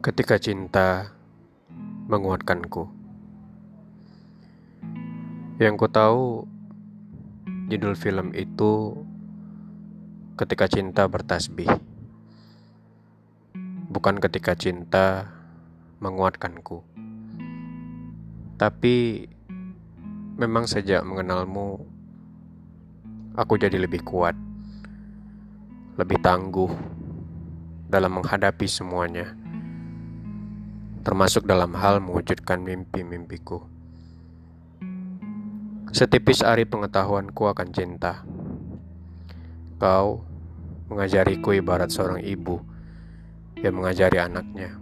Ketika cinta menguatkanku, yang ku tahu judul film itu ketika cinta bertasbih, bukan ketika cinta menguatkanku. Tapi memang sejak mengenalmu, aku jadi lebih kuat, lebih tangguh dalam menghadapi semuanya termasuk dalam hal mewujudkan mimpi-mimpiku. Setipis ari pengetahuanku akan cinta. Kau mengajariku ibarat seorang ibu yang mengajari anaknya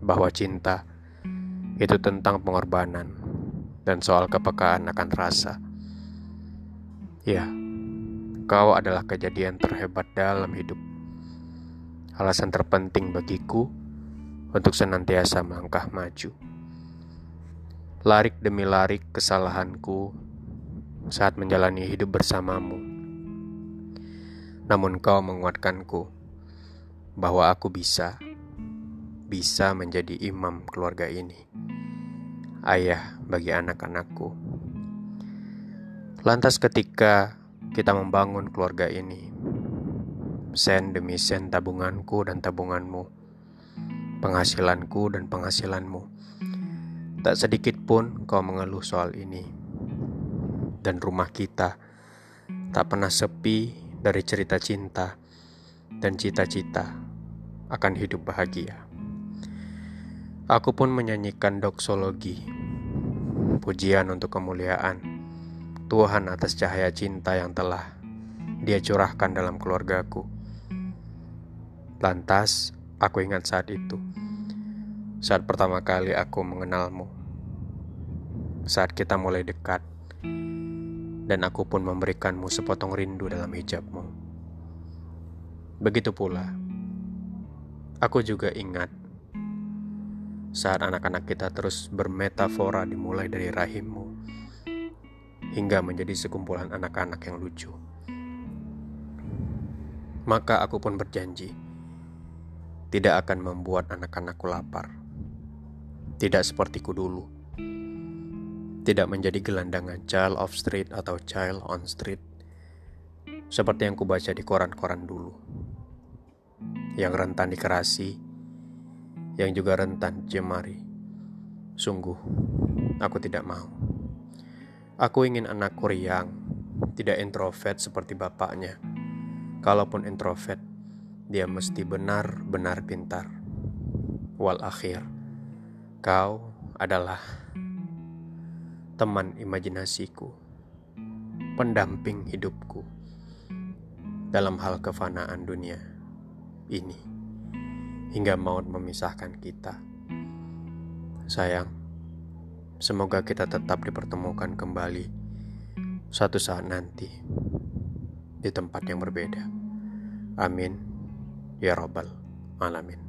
bahwa cinta itu tentang pengorbanan dan soal kepekaan akan rasa. Ya, kau adalah kejadian terhebat dalam hidup. Alasan terpenting bagiku untuk senantiasa melangkah maju. Larik demi larik kesalahanku saat menjalani hidup bersamamu. Namun kau menguatkanku bahwa aku bisa, bisa menjadi imam keluarga ini. Ayah bagi anak-anakku. Lantas ketika kita membangun keluarga ini, sen demi sen tabunganku dan tabunganmu, penghasilanku dan penghasilanmu. Tak sedikit pun kau mengeluh soal ini. Dan rumah kita tak pernah sepi dari cerita cinta dan cita-cita akan hidup bahagia. Aku pun menyanyikan doksologi, pujian untuk kemuliaan Tuhan atas cahaya cinta yang telah dia curahkan dalam keluargaku. Lantas, Aku ingat saat itu, saat pertama kali aku mengenalmu, saat kita mulai dekat, dan aku pun memberikanmu sepotong rindu dalam hijabmu. Begitu pula, aku juga ingat saat anak-anak kita terus bermetafora dimulai dari rahimmu hingga menjadi sekumpulan anak-anak yang lucu. Maka aku pun berjanji tidak akan membuat anak-anakku lapar. Tidak sepertiku dulu. Tidak menjadi gelandangan child of street atau child on street. Seperti yang kubaca di koran-koran dulu. Yang rentan dikerasi, yang juga rentan jemari. Sungguh, aku tidak mau. Aku ingin anakku riang, tidak introvert seperti bapaknya. Kalaupun introvert, dia mesti benar-benar pintar. Wal akhir, kau adalah teman imajinasiku, pendamping hidupku dalam hal kefanaan dunia ini hingga maut memisahkan kita. Sayang, semoga kita tetap dipertemukan kembali suatu saat nanti di tempat yang berbeda. Amin. Ya Rabbal Alamin